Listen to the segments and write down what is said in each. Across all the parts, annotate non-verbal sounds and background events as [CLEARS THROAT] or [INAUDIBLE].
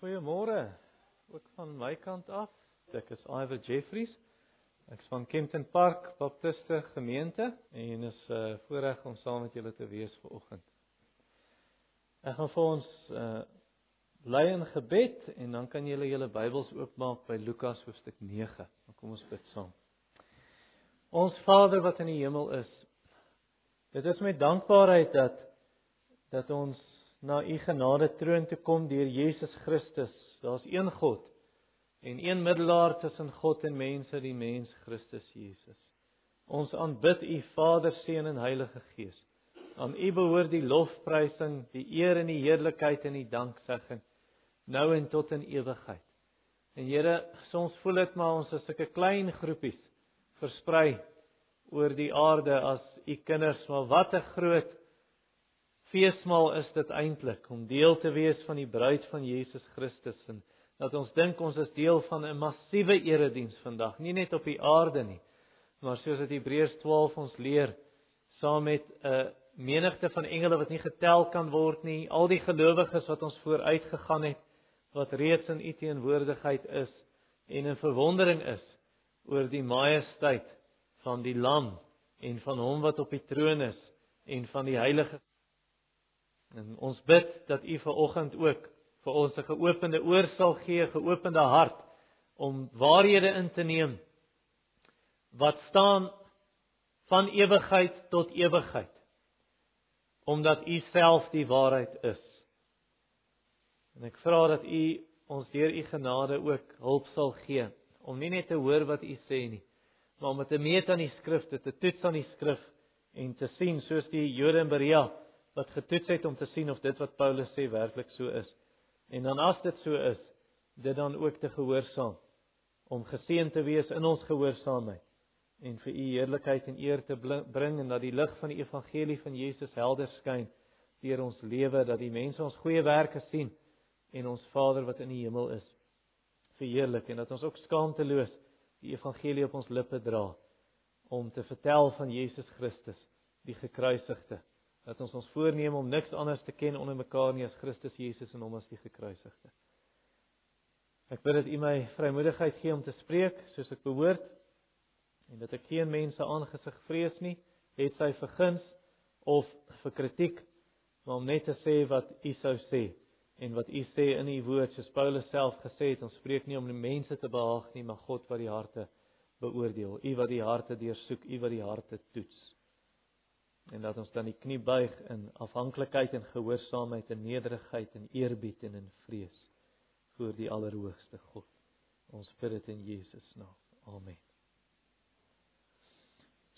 Goeiemôre. Ook van my kant af. Ek is Iver Jeffries. Ek's van Kempton Park Baptiste Gemeente en is 'n uh, voorreg om saam met julle te wees vanoggend. Ek gaan vir ons uh bly in gebed en dan kan julle julle Bybels oopmaak by Lukas hoofstuk 9. Dan kom ons bid saam. Ons Vader wat in die hemel is. Dit is met dankbaarheid dat dat ons na u genade troon toe kom deur Jesus Christus. Daar's een God en een middelaar tussen God en mense, die mens Christus Jesus. Ons aanbid u Vader, Seun en Heilige Gees. Aan u behoort die lofprysing, die eer en die heerlikheid en die danksegging nou en tot in ewigheid. En Here, soms voel dit maar ons is 'n klein groepies versprei oor die aarde as u kinders, maar wat 'n groot feesmaal is dit eintlik om deel te wees van die bruid van Jesus Christus. En dat ons dink ons is deel van 'n massiewe erediens vandag, nie net op die aarde nie, maar soos dit Hebreërs 12 ons leer, saam met 'n menigte van engele wat nie getel kan word nie, al die gelowiges wat ons vooruit gegaan het, wat reeds in U teenwoordigheid is en in verwondering is oor die majesteit van die lam en van hom wat op die troon is en van die heilige En ons bid dat U ver oggend ook vir ons 'n geopende oor sal gee, geopende hart om waarhede in te neem wat staan van ewigheid tot ewigheid. Omdat U self die waarheid is. En ek vra dat U ons deur U genade ook hulp sal gee om nie net te hoor wat U sê nie, maar om te meet aan die skrifte, te toets aan die skrif en te sien soos die Jode in Berea wat getoets het om te sien of dit wat Paulus sê werklik so is. En dan as dit so is, dit dan ook te gehoorsaam om geseën te wees in ons gehoorsaamheid en vir u heerlikheid en eer te bring en dat die lig van die evangelie van Jesus helder skyn deur ons lewe dat die mense ons goeie werke sien en ons Vader wat in die hemel is verheerlik en dat ons ook skaamteloos die evangelie op ons lippe dra om te vertel van Jesus Christus die gekruisigde dat ons ons voorneem om niks anders te ken onder mekaar nie as Christus Jesus en hom as die gekruisigde. Ek bid dat U my vrymoedigheid gee om te spreek soos ek behoort en dat ek geen mense aangesig vrees nie, het sy verguns of vir kritiek, maar om net te sê wat U sou sê en wat U sê in U woord soos Paulus self gesê het, ons spreek nie om die mense te behaag nie, maar God wat die harte beoordeel. U wat die harte deursoek, U wat die harte toets en dat ons dan die knie buig in afhanklikheid en gehoorsaamheid en nederigheid en eerbied en in vrees voor die allerhoogste God. Ons bid dit in Jesus naam. Amen.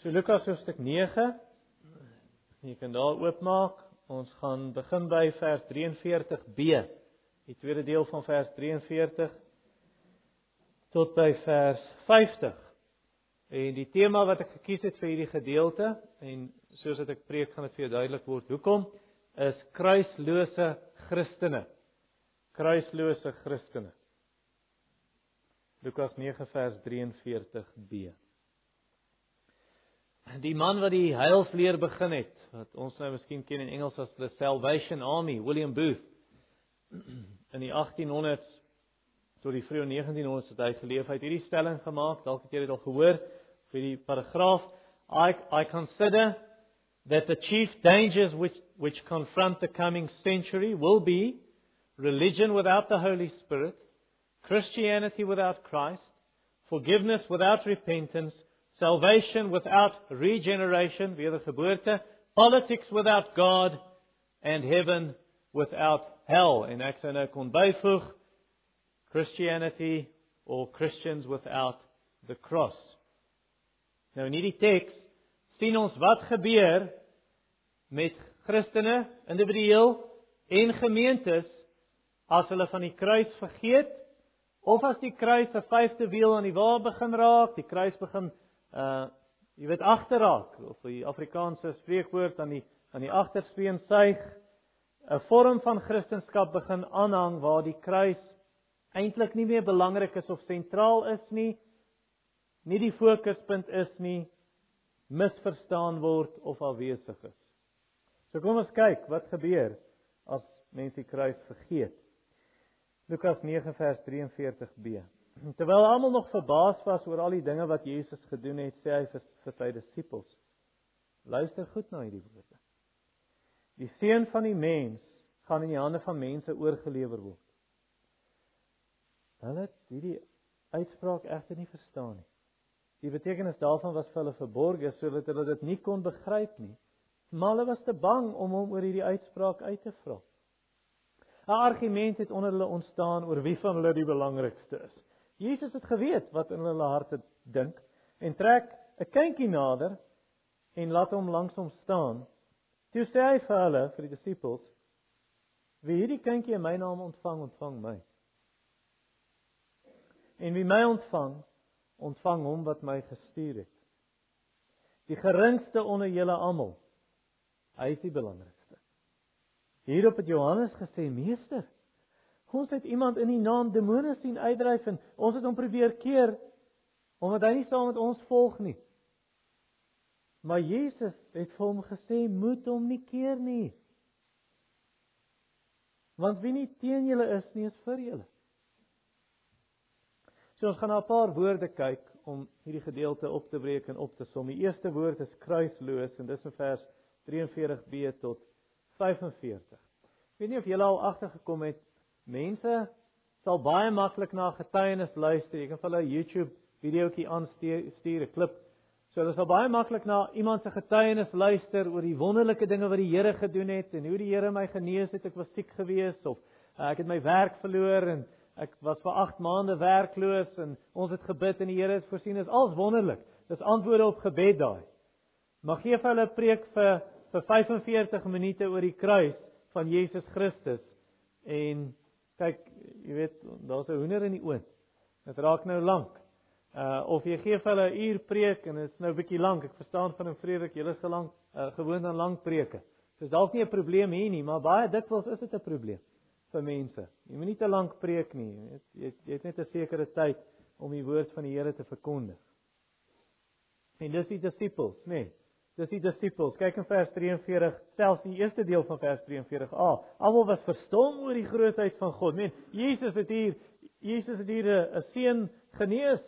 So Lukas hoofstuk 9. Jy kan daar oopmaak. Ons gaan begin by vers 43b. Die tweede deel van vers 43 tot by vers 50. En die tema wat ek gekies het vir hierdie gedeelte en soos wat ek preek gaan dit vir jou duidelik word. Hoekom is kruislose Christene? Kruislose Christene. Lukas 9 vers 43b. Die man wat die heilsleer begin het, wat ons nou miskien ken in Engels as the Salvation Army, William Booth [CLEARS THROAT] in die 1800s tot die vroeë 1900s het hy geleef. Hy het hierdie stelling gemaak, dalk het jy dit al gehoor, vir die paragraaf I I consider that the chief dangers which, which confront the coming century will be religion without the Holy Spirit, Christianity without Christ, forgiveness without repentance, salvation without regeneration, politics without God, and heaven without hell. En ek sou kon Christianity or Christians without the cross. Nou in hierdie teks sien ons wat gebeur met Christene individueel en gemeentes as hulle van die kruis vergeet of as die kruis 'n vyfde wiel aan die wa begin raak, die kruis begin uh jy weet agterraak of die Afrikaanse spreekwoord aan die aan die agterspeen suig 'n vorm van Christendom begin aanhang waar die kruis eintlik nie meer belangrik is of sentraal is nie, nie die fokuspunt is nie, misverstaan word of afwesig is. So kom ons kyk wat gebeur as mense die kruis vergeet. Lukas 9 vers 43b. Terwyl almal nog verbaas was oor al die dinge wat Jesus gedoen het, sê hy vir, vir sy disippels: Luister goed na hierdie woorde. Die seun van die mens gaan in die hande van mense oorgelewer word. Hulle het hierdie uitspraak egter nie verstaan nie. Die betekenis daarvan was vir hulle verborge sodat hulle dit nie kon begryp nie. Maar hulle was te bang om hom oor hierdie uitspraak uit te vra. 'n Argument het onder hulle ontstaan oor wie van hulle die belangrikste is. Jesus het geweet wat in hulle harte dink en trek 'n kindjie nader en laat hom langs hom staan. Toe sê hy vir hulle, vir die disippels: "Wie hierdie kindjie in my naam ontvang, ontvang my. En wie my ontvang, ontvang hom wat my gestuur het. Die geringste onder julle almal, hy is die belangrikste." Hierop het Johannes gesê: "Meester, Ons het iemand in die naam demone sien uitdryf en ons het hom probeer keer omdat hy nie saam met ons volg nie. Maar Jesus het vir hom gesê moet hom nie keer nie. Want wie nie teen julle is nie is vir julle. So ons gaan na 'n paar woorde kyk om hierdie gedeelte op te breek en op te som. Die eerste woord is kruisloos en dis in vers 43b tot 45. Ek weet nie of julle al agtergekom het Mense sal baie maklik na getuienis luister. Jy kan vir hulle 'n YouTube videoetjie aanstuur, 'n klip. So hulle sal baie maklik na iemand se getuienis luister oor die wonderlike dinge wat die Here gedoen het en hoe die Here my genees het. Ek was siek geweest of uh, ek het my werk verloor en ek was vir 8 maande werkloos en ons het gebid en die Here het voorsien. Dit is alles wonderlik. Dis antwoorde op gebed daai. Maar gee vir hulle 'n preek vir vir 45 minute oor die kruis van Jesus Christus en kyk, jy weet, daar's 'n hoender in die oond. Dit raak nou lank. Uh of jy gee vir hulle 'n uur preek en dit is nou 'n bietjie lank. Ek verstaan van 'n Frederik, julle is gelang uh, gewoond aan lank preke. Dis dalk nie 'n probleem hier nie, maar baie dikwels is dit 'n probleem vir mense. Jy moet nie te lank preek nie. Jy weet, jy, jy het net 'n sekere tyd om die woord van die Here te verkondig. En dis die disippels, nê? Nee. Dis die disippels. Kyk in vers 43, selfs die eerste deel van vers 43. Ah, almal was verstom oor die grootheid van God. Men, Jesus het hier Jesus het hier 'n seun genees.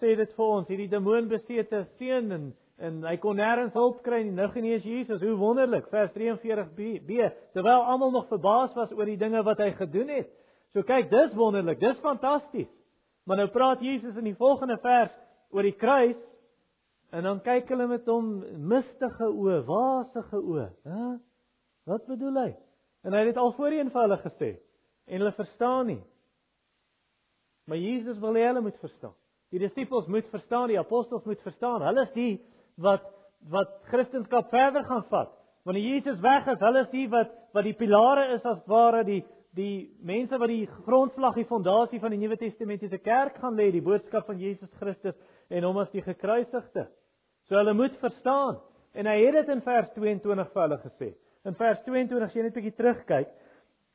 Sê dit vir ons, hierdie demoonbesete seun en en hy kon nêrens hulp kry nie. Nou genees Jesus. Hoe wonderlik. Vers 43b. B, terwyl almal nog verbaas was oor die dinge wat hy gedoen het. So kyk, dis wonderlik. Dis fantasties. Maar nou praat Jesus in die volgende vers oor die kruis En dan kyk hulle met hom mistige oë, wasige oë, hè? Wat bedoel hy? En hy het dit al voorheen vir hulle gesê en hulle verstaan nie. Maar Jesus wil hê hulle moet verstaan. Die disippels moet verstaan, die apostels moet verstaan. Hulle is die wat wat Christendom verder gaan vat. Wanneer Jesus weg is, hulle is die wat wat die pilare is as ware die die mense wat die grondslag, die fondasie van die Nuwe Testamentiese kerk gaan lê, die boodskap van Jesus Christus en hom as die gekruisigde. So hulle moet verstaan. En hy het dit in vers 22 vir hulle gesê. In vers 22 as jy net 'n bietjie terugkyk,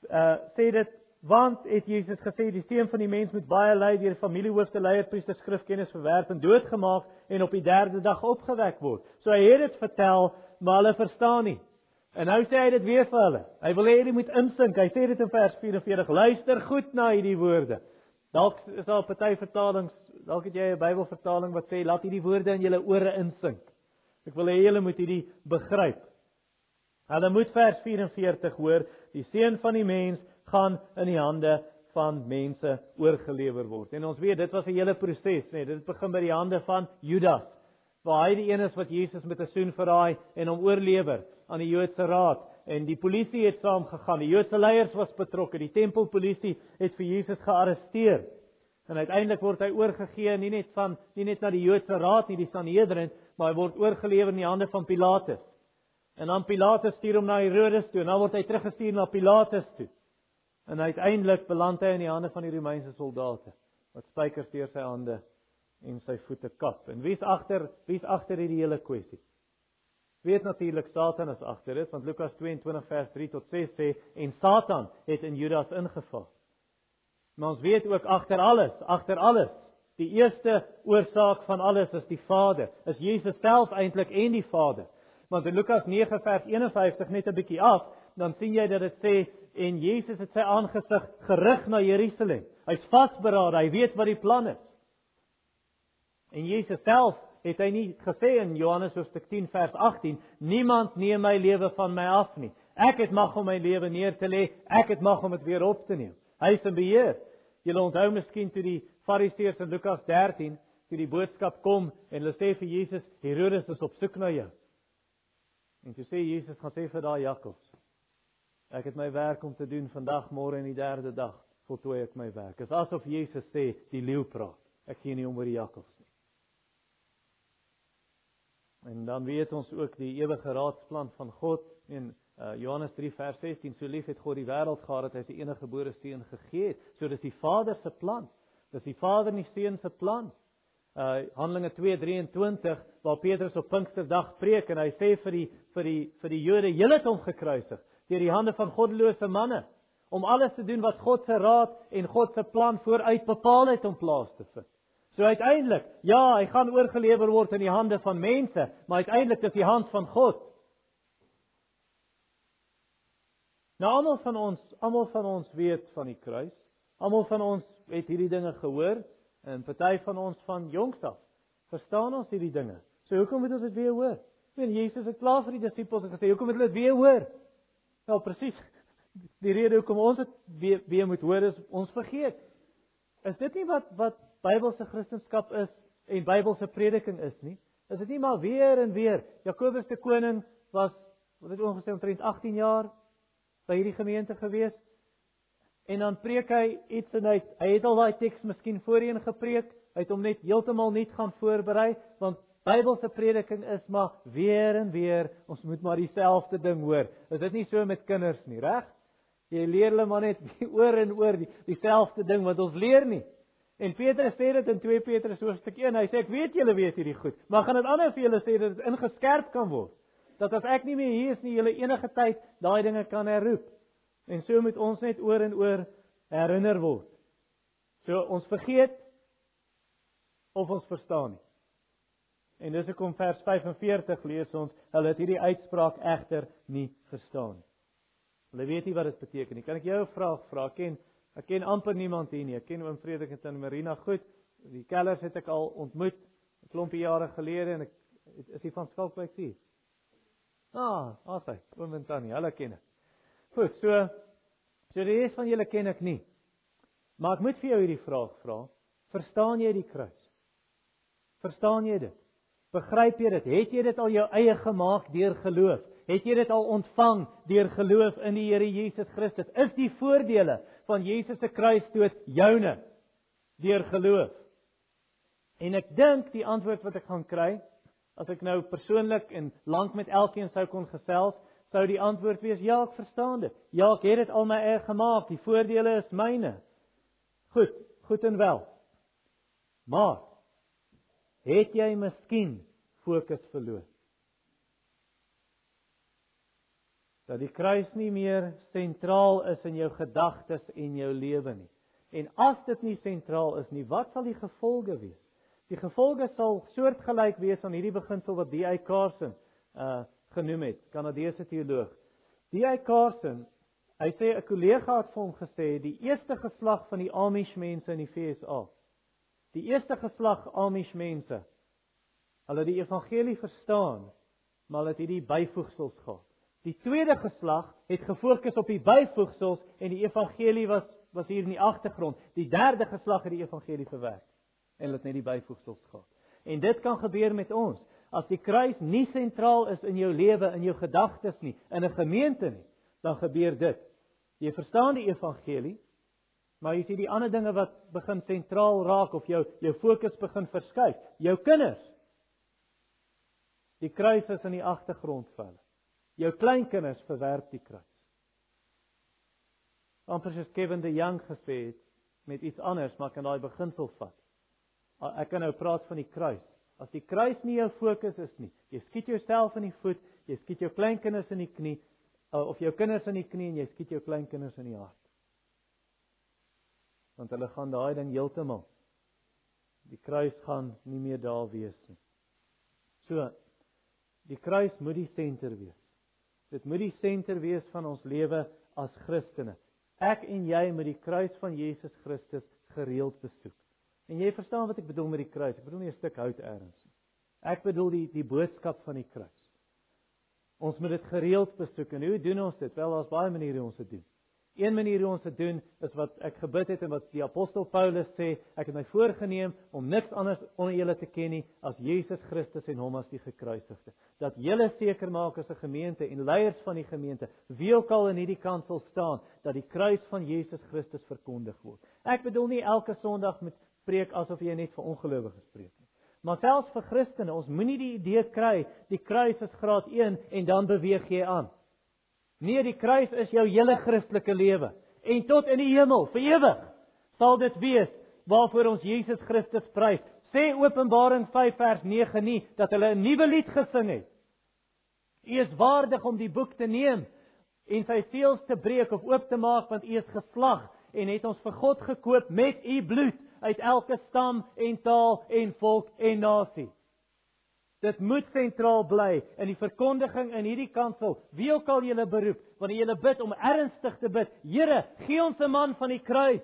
uh sê dit want het Jesus gesê die seun van die mens moet baie ly deur familiehoofde leier priester skrifkennis verwerp en doodgemaak en op die derde dag opgewek word. So hy het dit vertel, maar hulle verstaan nie. En nou sê hy dit weer vir hulle. Hy wil hê hulle moet insink. Hy sê dit in vers 44. Luister goed na hierdie woorde. Dalk is daar 'n party vertalings Dalk het jy 'n Bybelvertaling wat sê laat hierdie woorde in julle ore insink. Ek wil hê julle moet hierdie begryp. Hulle moet vers 44 hoor, die seun van die mens gaan in die hande van mense oorgelewer word. En ons weet dit was 'n hele proses, nee, dit begin by die hande van Judas. Waar hy die een is wat Jesus met 'n soen verraai en hom oorlewer aan die Joodse raad en die polisie het saam gegaan. Die Joodse leiers was betrokke. Die tempelpolisie het vir Jesus gearresteer. En uiteindelik word hy oorgegee nie net van nie net na die Joodse raad nie, die Sanhedrin, maar hy word oorgelewer in die hande van Pilatus. En dan Pilatus stuur hom na Herodes toe en dan word hy teruggestuur na Pilatus toe. En uiteindelik beland hy in die hande van die Romeinse soldate wat spykers deur sy hande en sy voete kap. En wie's agter wie's agter hierdie hele kwessie? Weet natuurlik Satan is agter dit want Lukas 22 vers 3 tot 6 sê en Satan het in Judas ingeval. Maar ons weet ook agter alles, agter alles, die eerste oorsaak van alles is die Vader. Is Jesus self eintlik en die Vader. Want in Lukas 9 vers 51 net 'n bietjie af, dan sien jy dat dit sê en Jesus het sy aangesig gerig na Jerusalem. Hy's vasberade, hy weet wat die plan is. En Jesus self het hy nie gesê in Johannes hoofstuk 10 vers 18 niemand neem my lewe van my af nie. Ek het mag om my lewe neer te lê, ek het mag om dit weer op te neem. Hy is in beheer. Jy onthou miskien toe die Fariseërs in Lukas 13 toe die boodskap kom en hulle sê vir Jesus Herodes is op soek na jou. En toe sê Jesus gaan sê vir daai jakkals Ek het my werk om te doen vandag, môre en die derde dag voltooi ek my werk. Dit is asof Jesus sê die leeu praat. Ek gee nie om oor die jakkals nie. En dan weet ons ook die ewige raadsplan van God in uh, Johannes 3 vers 16 so lief het God die wêreld gehad dat hy sy enige gebore seun gegee het. So dis die Vader se plan. Dis die Vader en die Seun se plan. Uh Handelinge 2:23 waar Petrus op Pinksterdag preek en hy sê vir die vir die vir die Jode, julle het hom gekruisig deur die hande van goddelose manne om alles te doen wat God se raad en God se plan vooruit bepaal het om plaas te vind. So uiteindelik, ja, hy gaan oorgelewer word in die hande van mense, maar uiteindelik is die hand van God. Nou almal van ons, almal van ons weet van die kruis. Almal van ons het hierdie dinge gehoor en party van ons van jongs af verstaan ons hierdie dinge. So hoekom moet ons dit weer hoor? Want Jesus het klaar vir die disippels gesê, hoekom moet hulle dit weer hoor? Nou presies. Die rede hoekom ons dit weer, weer moet hoor is ons vergeet. Is dit nie wat wat Bybelse Christendom is en Bybelse prediking is nie? Is dit nie maar weer en weer Jakobus te koning was wat het ongeveer omtrent 18 jaar by hierdie gemeente gewees? En dan preek hy iets en hy hy het al daai teks miskien voorheen gepreek. Hy het hom net heeltemal nuut gaan voorberei want Bybelse prediking is maar weer en weer, ons moet maar dieselfde ding hoor. Is dit nie so met kinders nie, reg? Jy leer hulle maar net [LAUGHS] oor en oor die, dieselfde ding wat ons leer nie. En Petrus sê dit in 2 Petrus hoofstuk 1. Hy sê ek weet julle weet hierdie goed, maar gaan dit anders vir julle sê dat dit ingeskerp kan word. Dat as ek nie meer hier is nie, julle enige tyd daai dinge kan herroep. En so moet ons net oor en oor herinner word. So ons vergeet of ons verstaan nie. En dis hoekom vers 45 lees ons, hulle het hierdie uitspraak egter nie verstaan. Hulle weet nie wat dit beteken nie. Kan ek jou 'n vraag vra? Ken ek ken amper niemand hier nie. Ek ken oom Frederik en Marina goed. Die Kellers het ek al ontmoet 'n klompie jare gelede en ek is hy van Skalkwyk hier. Ah, asai, oom en tannie, hulle ken ek. Goed, so so die res van julle ken ek nie. Maar ek moet vir jou hierdie vraag vra. Verstaan jy die kruis? Verstaan jy dit? Begryp jy dit? Het jy dit al jou eie gemaak deur geloof? Het jy dit al ontvang deur geloof in die Here Jesus Christus? Is die voordele van Jesus se kruisdood joune deur geloof? En ek dink die antwoord wat ek gaan kry, as ek nou persoonlik en lank met elkeen sou kon gesels, sou die antwoord wees ja, ek verstaan dit. Ja, ek het dit al my eie gemaak. Die voordele is myne. Goed, goed en wel. Maar Het jy miskien fokus verloor? Dat die kruis nie meer sentraal is in jou gedagtes en jou lewe nie. En as dit nie sentraal is nie, wat sal die gevolge wees? Die gevolge sal soortgelyk wees aan hierdie beginsel wat D.I. Carson uh genoem het, Kanadese teoloog. D.I. Carson, hy sê 'n kollega het vir hom gesê die eerste geslag van die Amish mense in die VSA Die eerste geslag Amish mense. Hulle het die evangelie verstaan, maar hulle het hierdie byvoegsels gehad. Die tweede geslag het gefokus op die byvoegsels en die evangelie was was hier in die agtergrond. Die derde geslag het die evangelie verwerk en hulle het net die byvoegsels gehad. En dit kan gebeur met ons. As die kruis nie sentraal is in jou lewe, in jou gedagtes nie, in 'n gemeente nie, dan gebeur dit. Jy verstaan die evangelie, Maar jy sien die ander dinge wat begin sentraal raak of jou jou fokus begin verskuif. Jou kinders. Die kruis is in die agtergrond vir hulle. Jou kleinkinders verwerp die kruis. Amper soos Kevin de Young gesê het met iets anders, maar kan daai beginsel vat. Ek kan nou praat van die kruis. As die kruis nie jou fokus is nie, jy skiet jouself in die voet, jy skiet jou kleinkinders in die knie of jou kinders in die knie en jy skiet jou kleinkinders in die hart want hulle gaan daai ding heeltemal die kruis gaan nie meer daar wees nie. So die kruis moet die senter wees. Dit moet die senter wees van ons lewe as Christene. Ek en jy moet die kruis van Jesus Christus gereeld besoek. En jy verstaan wat ek bedoel met die kruis. Ek bedoel nie 'n stuk hout eers nie. Ek bedoel die die boodskap van die kruis. Ons moet dit gereeld besoek. En hoe doen ons dit? Wel, daar's baie maniere hoe ons dit doen. Een manier hoe ons dit doen is wat ek gebid het en wat die apostel Paulus sê, ek het my voorgenem om niks anders onder julle te ken nie as Jesus Christus en hom as die gekruisigde. Dat julle seker maak as 'n gemeente en leiers van die gemeente, wie ook al in hierdie kansel staan, dat die kruis van Jesus Christus verkondig word. Ek bedoel nie elke Sondag met preek asof jy net vir ongelowiges preek nie. Maar selfs vir Christene, ons moenie die idee kry die kruis is graad 1 en dan beweeg jy aan. Nee, die kruis is jou hele Christelike lewe en tot in die hemel vir ewig sal dit wees waarvoor ons Jesus Christus prys. Sê Openbaring 5 vers 9 nie dat hulle 'n nuwe lied gesing het. U is waardig om die boek te neem en sy seels te breek of oop te maak want u is geslag en het ons vir God gekoop met u bloed uit elke stam en taal en volk en nasie. Dit moet sentraal bly in die verkondiging in hierdie kansel. Wie ook al julle beroep, wanneer julle bid om ernstig te bid, Here, gee ons 'n man van die kruis.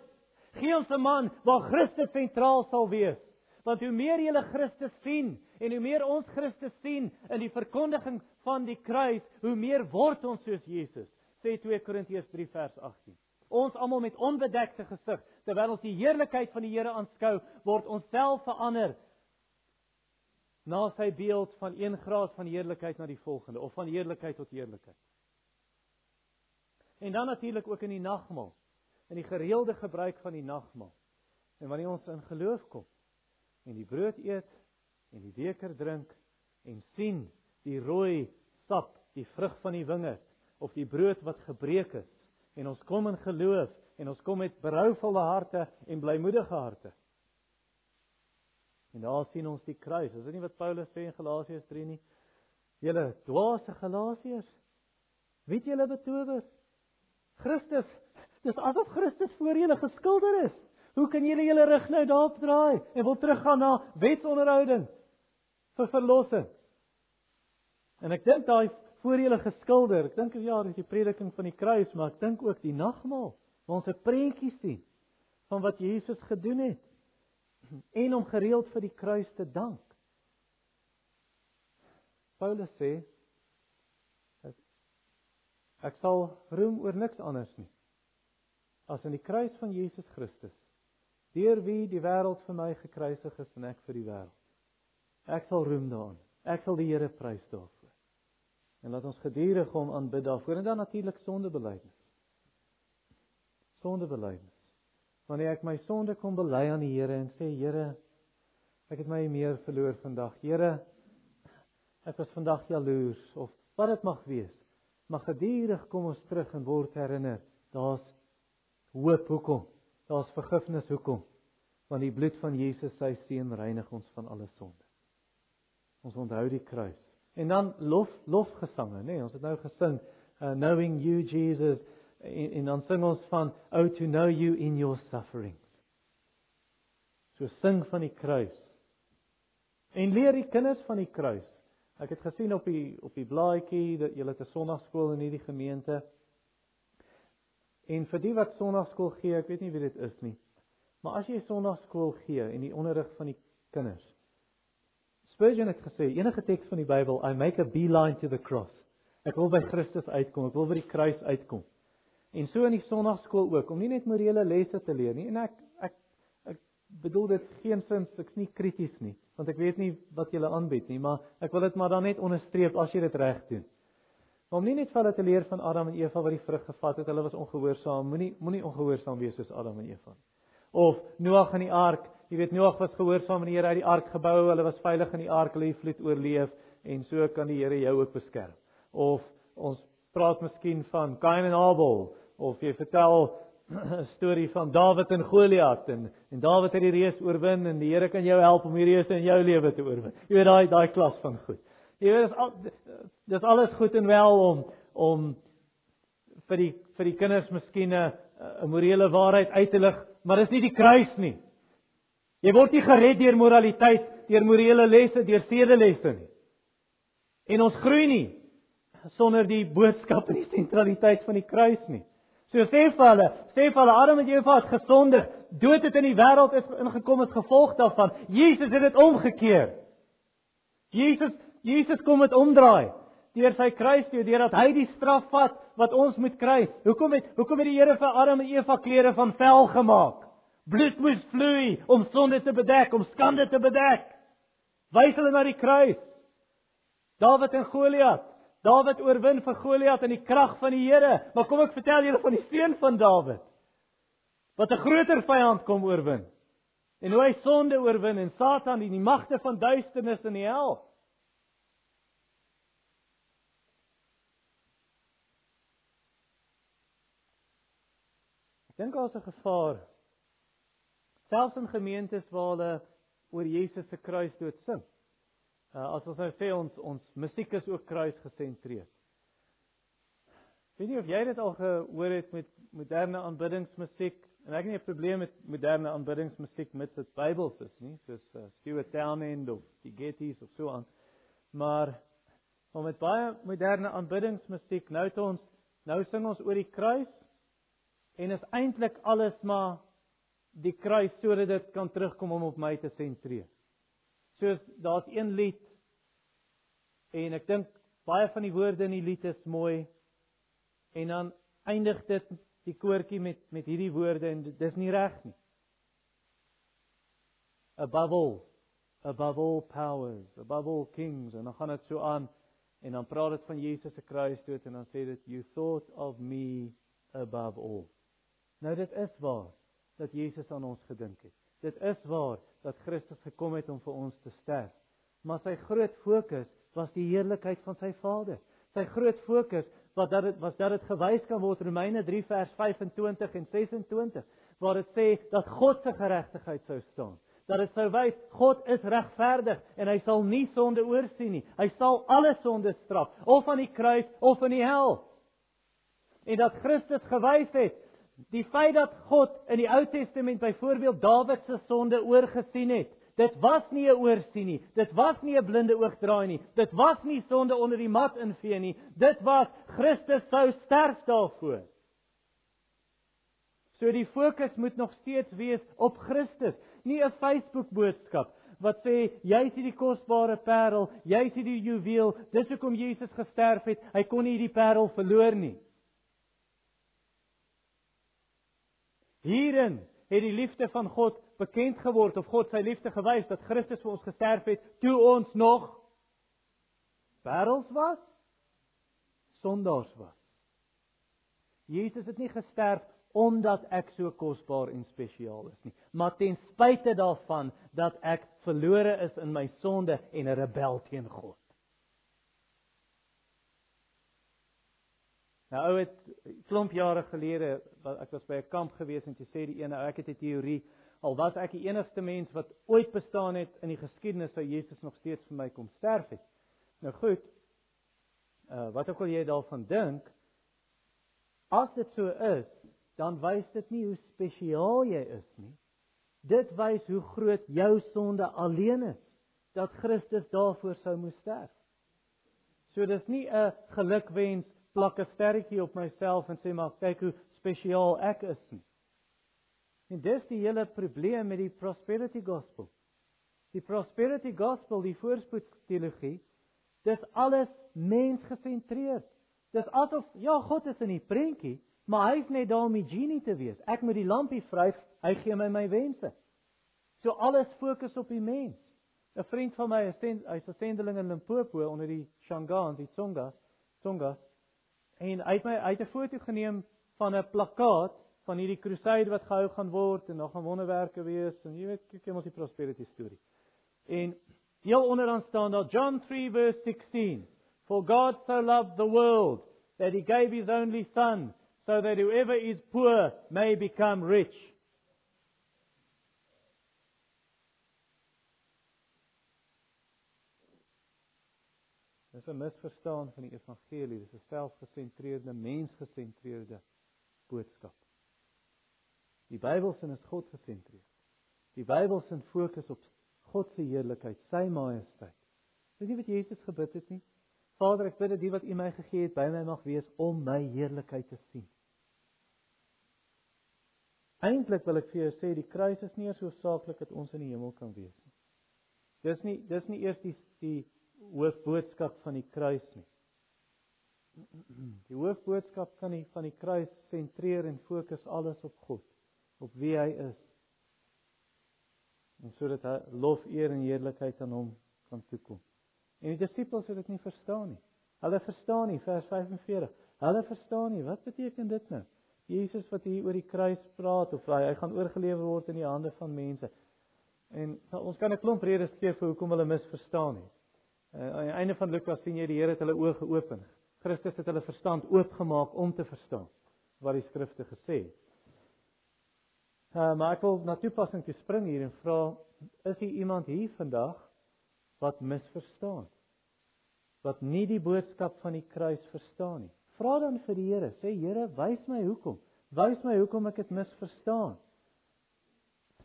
Gee ons 'n man waar Christus sentraal sal wees. Want hoe meer julle Christus sien en hoe meer ons Christus sien in die verkondiging van die kruis, hoe meer word ons soos Jesus. Sê 2 Korintiërs 3 vers 18. Ons almal met onbedekte gesig, terwyl ons die heerlikheid van die Here aanskou, word ons self verander na sy beeld van een graad van heerlikheid na die volgende of van heerlikheid tot heerlikheid. En dan natuurlik ook in die nagmaal, in die gereelde gebruik van die nagmaal. En wanneer ons in geloof kom en die brood eet en die beker drink en sien die rooi sap, die vrug van die wingerd of die brood wat gebreek is en ons kom in geloof en ons kom met berouvolle harte en blymoedige harte En daar sien ons die kruis. Is dit nie wat Paulus sê in Galasiërs 3 nie? Julle dwaase Galasiërs, wie het julle betower? Christus. Dis asof Christus voor julle geskilder is. Hoe kan julle julle rug nou daarop draai en wil teruggaan na wetsonderhouding vir verlossing? En ek dink daai voor julle geskilder, ek dink ja, dis die prediking van die kruis, maar ek dink ook die nagmaal, waar ons 'n prentjie sien van wat Jesus gedoen het en om gereeld vir die kruis te dank. Paulus sê ek sal roem oor niks anders nie as in die kruis van Jesus Christus deur wie die wêreld vir my gekruisig is en ek vir die wêreld. Ek sal roem daarin. Ek sal die Here prys daarvoor. En laat ons geduldig hom aanbid daarvoor en dan natuurlik sondebelydenis. Sondebelydenis wanneer ek my sonde kom bely aan die Here en sê Here ek het my meer verloor vandag. Here ek was vandag jaloers of wat dit mag wees mag gedurig kom ons terug en word herinner daar's hoop hoekom? Daar's vergifnis hoekom? Want die bloed van Jesus sy seun reinig ons van alle sonde. Ons onthou die kruis. En dan lof lofgesange nê? Nee, ons het nou gesing uh, knowing you Jesus en, en dan sing ons van oh to know you in your sufferings. So sing van die kruis. En leer die kinders van die kruis. Ek het gesien op die op die blaadjie dat julle 'n sonnaarskool in hierdie gemeente. En vir die wat sonnaarskool gee, ek weet nie wie dit is nie. Maar as jy sonnaarskool gee en die onderrig van die kinders. Spurgeon het gesê enige teks van die Bybel, I make a beeline to the cross. Ek wil by Christus uitkom, ek wil by die kruis uitkom. En so in die sonnaarskool ook om nie net morele lesse te leer nie en ek ek ek bedoel dit geensins ek's nie krities nie want ek weet nie wat julle aanbied nie maar ek wil dit maar dan net onderstreep as jy dit reg doen. Om nie net vir hulle te leer van Adam en Eva wat die vrug gevat het, hulle was ongehoorsaam, moenie moenie ongehoorsaam wees soos Adam en Eva nie. Of Noag in die ark, jy weet Noag was gehoorsaam en die Here het die ark gebou, hulle was veilig in die ark, hulle het vloed oorleef en so kan die Here jou ook beskerm. Of ons praat miskien van Kain en Abel of jy vertel [CLEARS THROAT] 'n storie van Dawid en Goliat en en Dawid het die reus oorwin en die Here kan jou help om die reus in jou lewe te oorwin. Jy weet daai daai klas van goed. Jy weet dis al dis alles goed en wel om om vir die vir die kinders miskien 'n morele waarheid uit te lig, maar dis nie die kruis nie. Jy word nie gered deur moraliteit, deur morele lesse, deur sedelesse nie. En ons groei nie sonder die boodskap en die sentraliteit van die kruis nie. So sê vir hulle, sê vir hulle Adam en Eva het gesondig, dood het in die wêreld is ingekom as gevolg daarvan. Jesus het dit omgekeer. Jesus Jesus kom met omdraai deur sy kruis toe deurdat hy die straf vat wat ons moet kry. Hoekom het hoekom het die Here vir Adam en Eva klere van vel gemaak? Bloed moes vloei om sonde te bedek, om skande te bedek. Wys hulle na die kruis. Dawid en Goliat. Dawid oorwin vir Goliat in die krag van die Here. Maar kom ek vertel julle van die seun van Dawid wat 'n groter vyand kom oorwin. En hoe hy sonde oorwin en Satan en die magte van duisternis in die hel. Ek dink daar's 'n gevaar. Selfs in gemeentes waar hulle oor Jesus se kruisdood sing. Uh, as ons nou sê ons ons musiek is ook kruis gesentreerd. Weet nie of jy dit al gehoor het met moderne aanbiddingsmusiek en ek het nie 'n probleem met moderne aanbiddingsmusiek met dit Bybels is nie, soos uh, Stuart Townend of die Gettys of so aan. Maar om met baie moderne aanbiddingsmusiek nou te ons nou sing ons oor die kruis en is eintlik alles maar die kruis sodat dit kan terugkom om op my te sentreer. Soos daar's een lied en ek dink baie van die woorde in die lied is mooi en dan eindig dit die koortjie met met hierdie woorde en dis nie reg nie. Above all, above all powers, above all kings en dan gaan dit so aan en dan praat dit van Jesus se kruisdood en dan sê dit you thought of me above all. Nou dit is waar dat Jesus aan ons gedink het. Dit is waar dat Christus gekom het om vir ons te sterf. Maar sy groot fokus was die heerlikheid van sy Vader. Sy groot fokus wat dat dit was dat dit gewys kan word Romeine 3 vers 25 en 26 waar dit sê dat God se geregtigheid sou staan. Dat dit sou wys God is regverdig en hy sal nie sonde oorsien nie. Hy sal alle sonde straf, of aan die kruis of in die hel. En dat Christus gewys het Die feit dat God in die Ou Testament byvoorbeeld Dawid se sonde oorgesien het, dit was nie 'n oorsien nie. Dit was nie 'n blinde oog draai nie. Dit was nie sonde onder die mat invee nie. Dit was Christus sou sterf daarvoor. So die fokus moet nog steeds wees op Christus, nie 'n Facebook boodskap wat sê jy's hierdie kosbare parel, jy's hierdie juweel, dis hoekom Jesus gesterf het. Hy kon nie hierdie parel verloor nie. Hierin het die liefde van God bekend geword of God sy liefde gewys dat Christus vir ons gesterf het toe ons nog wêrelds was, sondaars was. Jesus het nie gesterf omdat ek so kosbaar en spesiaal is nie, maar ten spyte daarvan dat ek verlore is in my sonde en 'n rebel teen God. Nou ou het klomp jare gelede wat ek was by 'n kamp gewees en jy sê die ene ek het 'n teorie al was ek die enigste mens wat ooit bestaan het in die geskiedenis sou Jesus nog steeds vir my kom sterf het. Nou goed. Uh wat ook al jy daarvan dink as dit so is, dan wys dit nie hoe spesiaal jy is nie. Dit wys hoe groot jou sonde alleen is dat Christus daarvoor sou moes sterf. So dis nie 'n gelukwens plak 'n sterretjie op myself en sê maar kyk hoe spesiaal ek is nie. En dis die hele probleem met die prosperity gospel. Die prosperity gospel, die voorspoedsteologie, dis alles mensgesentreerd. Dis asof ja, God is in die prentjie, maar hy's net daar om die genie te wees. Ek moet die lampie vryf, hy gee my my wense. So alles fokus op die mens. 'n Vriend van my, hy's 'n sendeling in Limpopo onder die Shangaan, die Tsonga, Tsongas. En hy het my uit 'n foto geneem van 'n plakkaat van hierdie crusade wat gehou gaan word en nog gaan wonderwerke wees en jy weet kyk ons die prosperity storie. En heel onderaan staan daar John 3 verse 16. For God so loved the world that he gave his only son so that whoever is poor may become rich. Dis 'n misverstaan van die evangelie. Dis 'n selfgesentreerde, mensgesentreerde boodskap. Die Bybel sin is God gesentreerd. Die Bybel sin fokus op God se heerlikheid, sy majesteit. Weet jy wat Jesus gebid het nie? Vader, ek bid dat die wat U my gegee het by my mag wees om my heerlikheid te sien. Eintlik wil ek vir jou sê die kruis is nie so saaklik dat ons in die hemel kan wees nie. Dis nie dis nie eers die die hoofboodskap van die kruis nie. Die hoofboodskap van die van die kruis sentreer en fokus alles op God, op wie hy is. En sodat hy lof, eer en heerlikheid aan hom kan toekom. En die disippels het dit nie verstaan nie. Hulle verstaan nie vers 45. Hulle verstaan nie wat beteken dit nou? Jesus wat hier oor die kruis praat of hy, hy gaan oorgelewer word in die hande van mense. En nou, ons kan 'n klomp redes gee vir hoekom hulle misverstaan het. Uh, aan die einde van Lukas sien jy die Here het hulle oë geopen. Christus het hulle verstand oopgemaak om te verstaan wat die skrifte gesê het. Uh, maar ek wil na toepassing te spring hier en vra is hier iemand hier vandag wat misverstaan? Wat nie die boodskap van die kruis verstaan nie. Vra dan vir die Here, sê Here, wys my hoekom. Wys my hoekom ek dit misverstaan.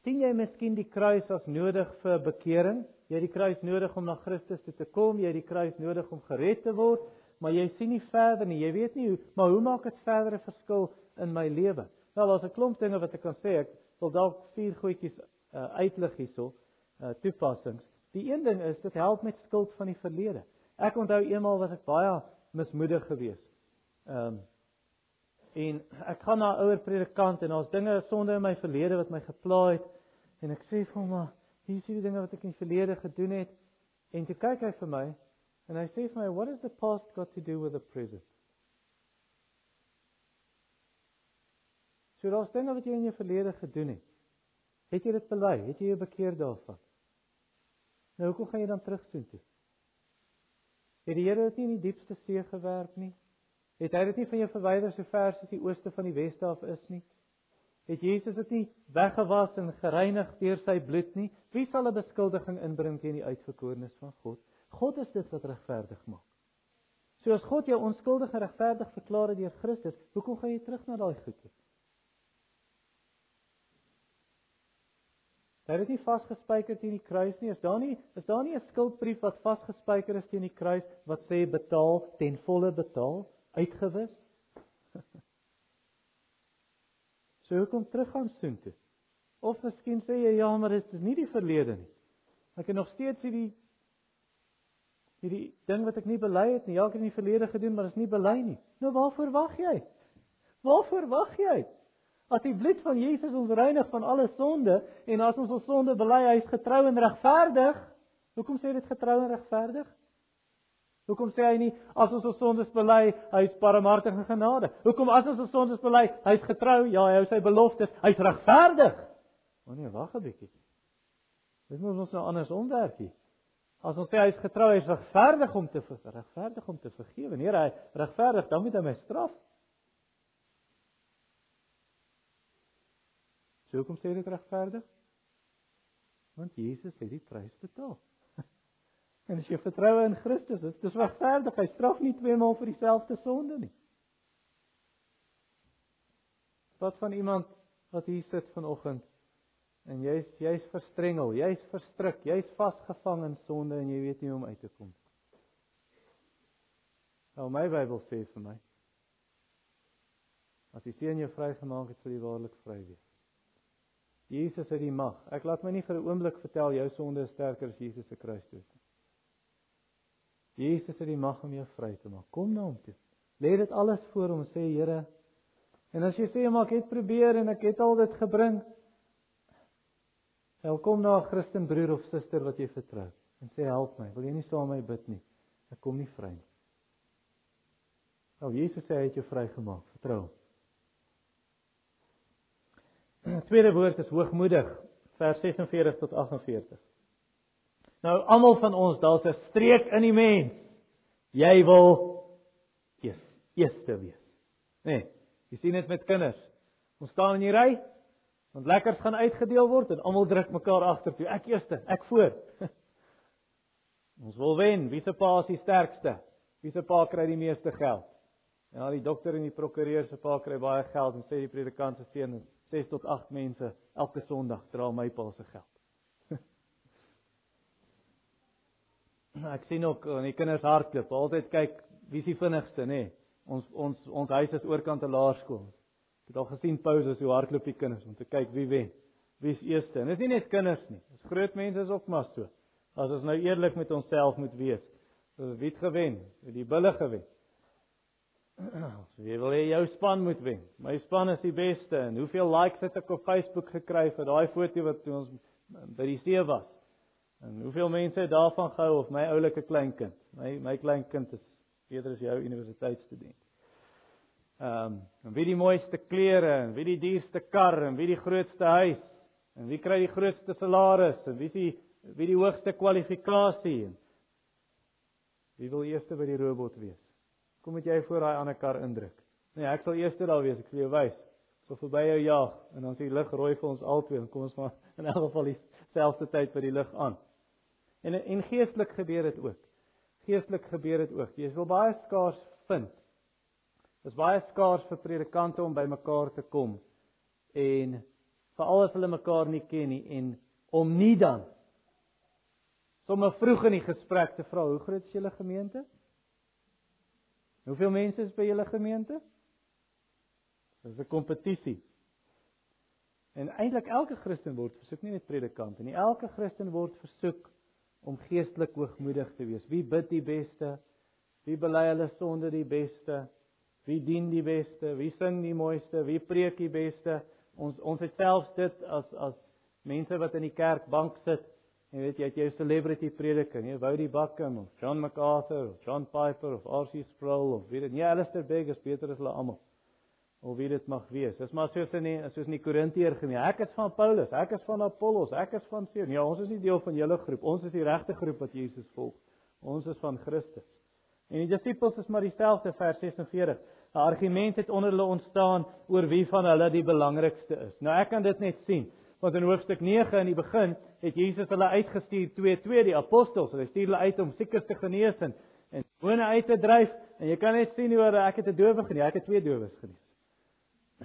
sien jy miskien die kruis as nodig vir bekering? Jy het die kruis nodig om na Christus toe te kom, jy het die kruis nodig om gered te word, maar jy sien nie verder nie. Jy weet nie hoe, maar hoe maak dit verder 'n verskil in my lewe? Wel, daar's 'n klomp dinge wat ek kan sê. Ek wil dalk vier goedjies uh, uitlig hierso, uh, toepassings. Die een ding is dit help met skuld van die verlede. Ek onthou eendag was ek baie mismoedig geweest. Ehm um, en ek gaan na 'n ouer predikant en daar's dinge sonde in my verlede wat my gepla het en ek sê vir hom maar hier is die dinge wat ek in die verlede gedoen het en toe kyk hy vir my en hy sê vir my what has the past got to do with the present So daar's dinge wat jy in jou verlede gedoen het. Het jy dit bely? Het jy jou bekeer daarvan? Nou hoekom gaan jy dan terug soontoe? Het die Here dit nie in die diepste see gewerp nie? Het hy dit nie van jou verwyder so ver as die ooste van die weste af is nie? Het Jesus dit nie weggewas en gereinig deur sy bloed nie? Wie sal 'n beskuldiging inbring teen die uitverkorenes van God? God is dit wat regverdig maak. So as God jou onskuldig en regverdig verklaar het deur Christus, hoekom gaan jy terug na daai goedjies? Hy het dit nie vasgespijker teen die kruis nie. Is daar nie is daar nie 'n skuldbrief wat vasgespijker is teen die kruis wat sê betaal ten volle betaal, uitgewis? [LAUGHS] so hoekom teruggaan soontoe? Of miskien sê jy ja, maar dit is nie die verlede nie. Ek het nog steeds hierdie hierdie ding wat ek nie bely het nie. Ja, ek het in die verlede gedoen, maar dit is nie bely nie. Nou waarvoor wag jy? Waarvoor wag jy? As die bloed van Jesus ons reinig van alle sonde en as ons ons sonde bely, hy is getrou en regverdig. Hoekom sê dit getrou en regverdig? Hoekom sê hy nie as ons ons sondes bely, hy is barmhartig en genade? Hoekom as ons ons sondes bely, hy is getrou, ja, hy hou sy beloftes, hy is regverdig? O nee, wag 'n bietjie. Dit moet ons nou anders omwerk hier. As ons sê hy is getrou, hy is regverdig om te regverdig om te vergewe. Wanneer hy regverdig, dan moet hy my straf. So hoekom sê dit regverdig? Want Jesus het die prys betaal. En as jy vertrou in Christus, is dit regverdig. Hy straf nie twee maal vir dieselfde sonde nie. Wat van iemand wat hier sit vanoggend en jy's jy's verstrengel, jy's verstrik, jy's vasgevang in sonde en jy weet nie hoe om uit te kom. Nou my Bybel sê vir my as die seun jou vrygemaak het, sal jy waarlik vry wees. Jesus het die mag. Ek laat my nie vir 'n oomblik vertel jou sonde is sterker as Jesus se kruisdood nie. Jesus het die mag om jou vry te maak. Kom na hom toe. Lê dit alles voor hom sê Here. En as jy sê maar ek het probeer en ek het al dit gebring. Welkom na 'n Christen broer of suster wat jy vertrou en sê help my. Wil jy nie saam met my bid nie? Ek kom nie vry nie. Nou Jesus sê hy het jou vrygemaak. Vertrou hom. [CLEARS THROAT] Tweede woord is hoogmoedig, vers 46 tot 48. Nou almal van ons, daar's 'n streek in die mens. Jy wil eers eerste wees. Nee, jy sien dit met kinders. Ons staan in die ry, want lekkers gaan uitgedeel word en almal druk mekaar agtertoe. Ek eerste, ek voor. [LAUGHS] ons wil wen. Wie se pa is die sterkste? Wie se pa kry die meeste geld? Ja, die dokter en die prokureur se pa kry baie geld en sê die predikant se seun 6 tot 8 mense elke Sondag dra my pa se geld. [CLEARS THROAT] ek sien ook aan die kinders hardloop, altyd kyk wie is die vinnigste, nê? Nee. Ons ons ons huis is oorkant 'n laerskool. Ek het al gesien pauses hoe hardloop die kinders om te kyk wie wen. Wie is eerste? En dit is nie net kinders nie. Dis groot mense is ook maar so. As ons nou eerlik met onsself moet wees. Wie het gewen? Wie die bulle gewen? [CLEARS THROAT] Wie wil hê jou span moet wen? My span is die beste en hoeveel likes het ek op Facebook gekry vir daai foto wat ons by die see was? En hoeveel mense het daarvan gehou of my oulike kleinkind? My my kleinkind is beter as jou universiteitsstudent. Ehm, um, wie die mooiste klere en wie die duurste kar en wie die grootste huis en wie kry die grootste salaris en wie is die wie die hoogste kwalifikasie? Wie wil eerste by die robot wees? Kom met jy voor daai ander kar indruk. Nee, ek sal eerste daar wees, ek sal jou wys. So verby jou jaag en dan sê die lig rooi vir ons albei en kom ons maar in elk geval dieselfde tyd by die lig aan. En en geestelik gebeur dit ook. Geestelik gebeur dit ook. Jy sal baie skaars vind. Dit is baie skaars vir predikante om by mekaar te kom en veral as hulle mekaar nie ken nie en om nie dan sommer vroeg in die gesprek te vra hoe groot is julle gemeente? Hoeveel mense is by julle gemeente? Dis 'n kompetisie. En eintlik elke Christen word versoek nie net predikante nie. Elke Christen word versoek om geestelik hoogmoedig te wees. Wie bid die beste? Wie bely hulle sonde die beste? Wie dien die beste? Wie sing die mooiste? Wie preek die beste? Ons ons het selfs dit as as mense wat in die kerk bank sit. Jy weet jy het jou celebrity prediker, jy wou die Buckham of John MacArthur John Piper of R.C. Sproul of weet dit nie Alistair Begg is beter as hulle almal. Of wie dit mag wees. Dis maar soos in die soos in die Korintiër gemeen. Ek is van Paulus, ek is van Apollos, ek is van Seun. Ja, ons is nie deel van julle groep. Ons is die regte groep wat Jesus volg. Ons is van Christus. En die disippels is maar dieselfde vers 46. 'n Argument het onder hulle ontstaan oor wie van hulle die belangrikste is. Nou ek kan dit net sien. Want in hoofstuk 9 in die begin het Jesus hulle uitgestuur twee twee die apostels. Hy stuur hulle uit om siekes te genees en en demone uit te dryf en jy kan net sien hoe ek het 'n dowe genees. Ek het twee dowes genees.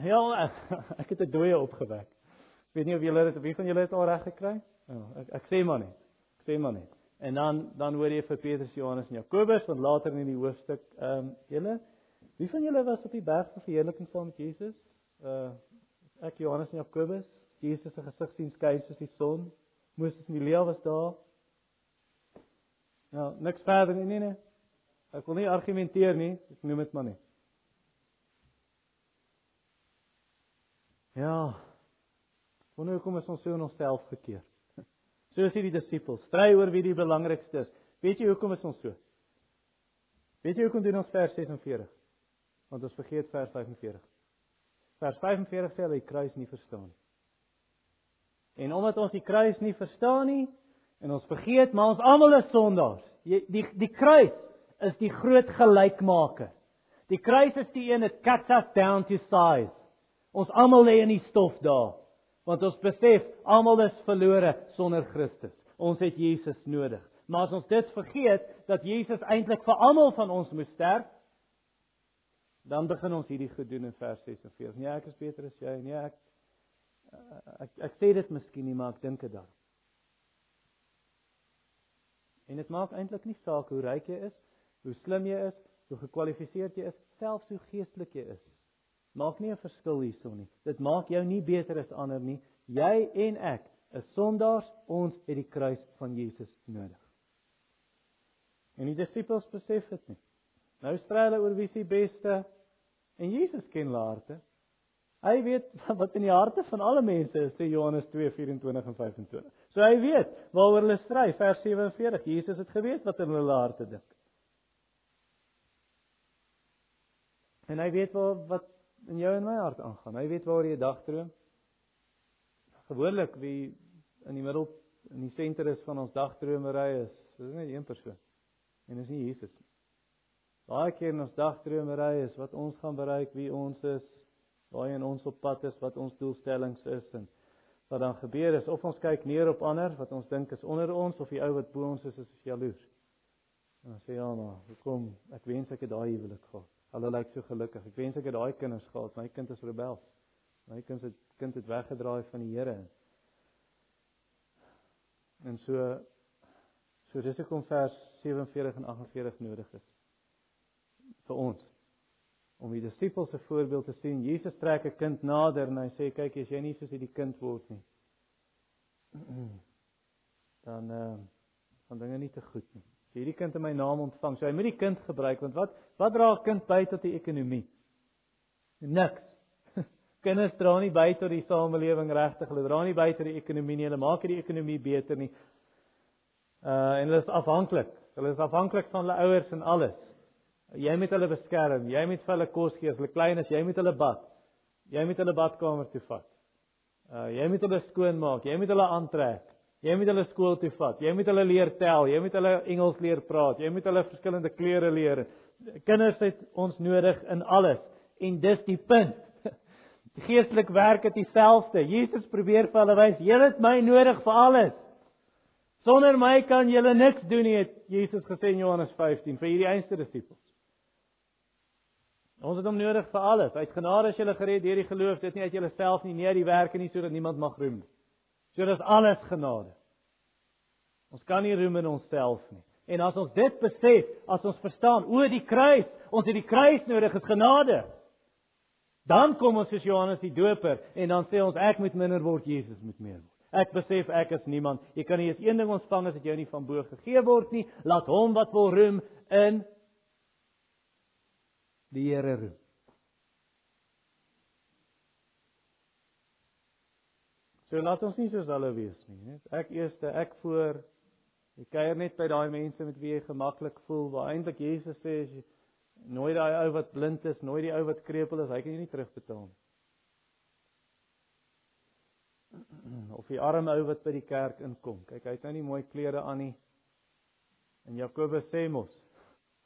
Ja, [LAUGHS] ek het 'n dooie opgewek. Ek weet nie of julle dit of wie van julle dit al reg gekry? Ja, ek ek sê maar net. Ek sê maar net. En dan dan hoor jy vir Petrus, Johannes en Jakobus wat later in die hoofstuk ehm um, julle wie van julle was op die berg van verheerliking saam met Jesus? Uh ek Johannes en Jakobus. Jesus se gesig sien skyn soos die son. Moses en Elia was daar. Ja, niks verder nie, nee nee. Ek wil nie argumenteer nie, ek noem dit maar net. Ja. Wanneer kom ons ons so in onsself gekeer? [LAUGHS] Soos hierdie disippels, stry oor wie die belangrikste is. Weet jy hoekom is ons so? Weet jy hoekom doen ons vers 46? Want ons vergeet vers 45. Vers 45 sê hulle die kruis nie verstaan nie. En omdat ons die kruis nie verstaan nie en ons vergeet, maar ons almal is sondaars. Die die die kruis is die groot gelykmaker. Die kruis is die een wat cuts us down to size. Ons almal lê in die stof daar. Want ons besef almal is verlore sonder Christus. Ons het Jesus nodig. Maar as ons dit vergeet dat Jesus eintlik vir almal van ons moes sterf, dan begin ons hierdie gedoen in vers 46. Nee, ek is beter as jy. Nee, ek ek ek sê dit miskien nie, maar ek dink dit dan. En dit maak eintlik nie saak hoe ryk jy is, hoe slim jy is, hoe gekwalifiseerd jy is, selfs hoe geestelik jy is. Maak nie 'n verskil hierson nie. Dit maak jou nie beter as ander nie. Jy en ek is sondaars, ons het die kruis van Jesus nodig. En die disippels besef dit nie. Nou stry hulle oor wie se beste en Jesus ken hulle harte. Hy weet [LAUGHS] wat in die harte van alle mense is, sê Johannes 2:24 en 25. So hy weet waaroor hulle stry, vers 47. Jesus het geweet wat in hulle harte dink. En hy weet wat wat in jou en my hart aangaan. Hy weet waaroor jy dag droom. Gewoonlik wie in die middel in die senter is van ons dagdromery is, dis net een persoon. En dis nie Jesus nie. Baie keer in ons dagdromery is wat ons gaan bereik, wie ons is, waarheen ons op pad is, wat ons doelstellings is en wat dan gebeur is of ons kyk neer op ander wat ons dink is onder ons of die ou wat bo ons is is jaloers. En dan sê ja maar, hoekom ek wens ek het daai huwelik gehad. Hulle lyk so gelukkig. Ek wens ek het daai kinders gehad. My kind is rebels. My kind se kind het weggedraai van die Here. En so So dis hoekom vers 47 en 48 nodig is vir ons om die disippels se voorbeeld te sien. Jesus trek 'n kind nader en hy sê kyk as jy nie soos hierdie kind word nie [CLEARS THROAT] dan uh dan dinge nie te goed nie. Hierdie kind in my naam ontvang, so jy moet die kind gebruik want wat wat dra 'n kind by tot die ekonomie? Niks. [LAUGHS] Kinders dra nie by tot die samelewing regtig. Hulle dra nie by tot die ekonomie nie. Hulle maak nie die ekonomie beter nie. Uh en hulle is afhanklik. Hulle is afhanklik van hulle ouers en alles. Jy moet hulle beskerm. Jy moet vir hulle kos gee. As hulle klein is, jy moet hulle bad. Jy moet hulle badkamer toe vat. Uh jy moet hulle skoon maak. Jy moet hulle aantrek. Jy moet hulle skool toe vat. Jy moet hulle leer tel. Jy moet hulle Engels leer praat. Jy moet hulle verskillende kleure leer. Kinders het ons nodig in alles. En dis die punt. Geestelik werk dit dieselfde. Jesus probeer vir hulle wys, julle het my nodig vir alles. Sonder my kan julle niks doen nie, het Jesus gesê in Johannes 15 vir hierdie einste disippels. Ons het hom nodig vir alles. Uit genade is jy gered deur die geloof, dit nie uit jouself nie, nie uit die werke nie sodat niemand mag roem nie. So dis alles genade. Ons kan nie roem in onsself nie. En as ons dit besef, as ons verstaan, o die kruis, ons het die kruis nodig, is genade. Dan kom ons soos Johannes die Doper en dan sê ons ek moet minder word, Jesus moet meer word. Ek besef ek is niemand. Jy kan nie eens een ding ontvang as dit jou nie van bo gegee word nie. Laat hom wat wil roem in die Here roep. So laat ons nie soos hulle wees nie, net ek eerste, ek voor. Jy kuier net by daai mense met wie jy gemaklik voel, waar eintlik Jesus sê as jy nooit daai ou wat blind is, nooit die ou wat krepeel is, hy kan jy nie terugbetaal nie. [CLEARS THROAT] Of die arme ou wat by die kerk inkom. Kyk, hy het nou nie mooi klere aan nie. En Jakobus sê mos,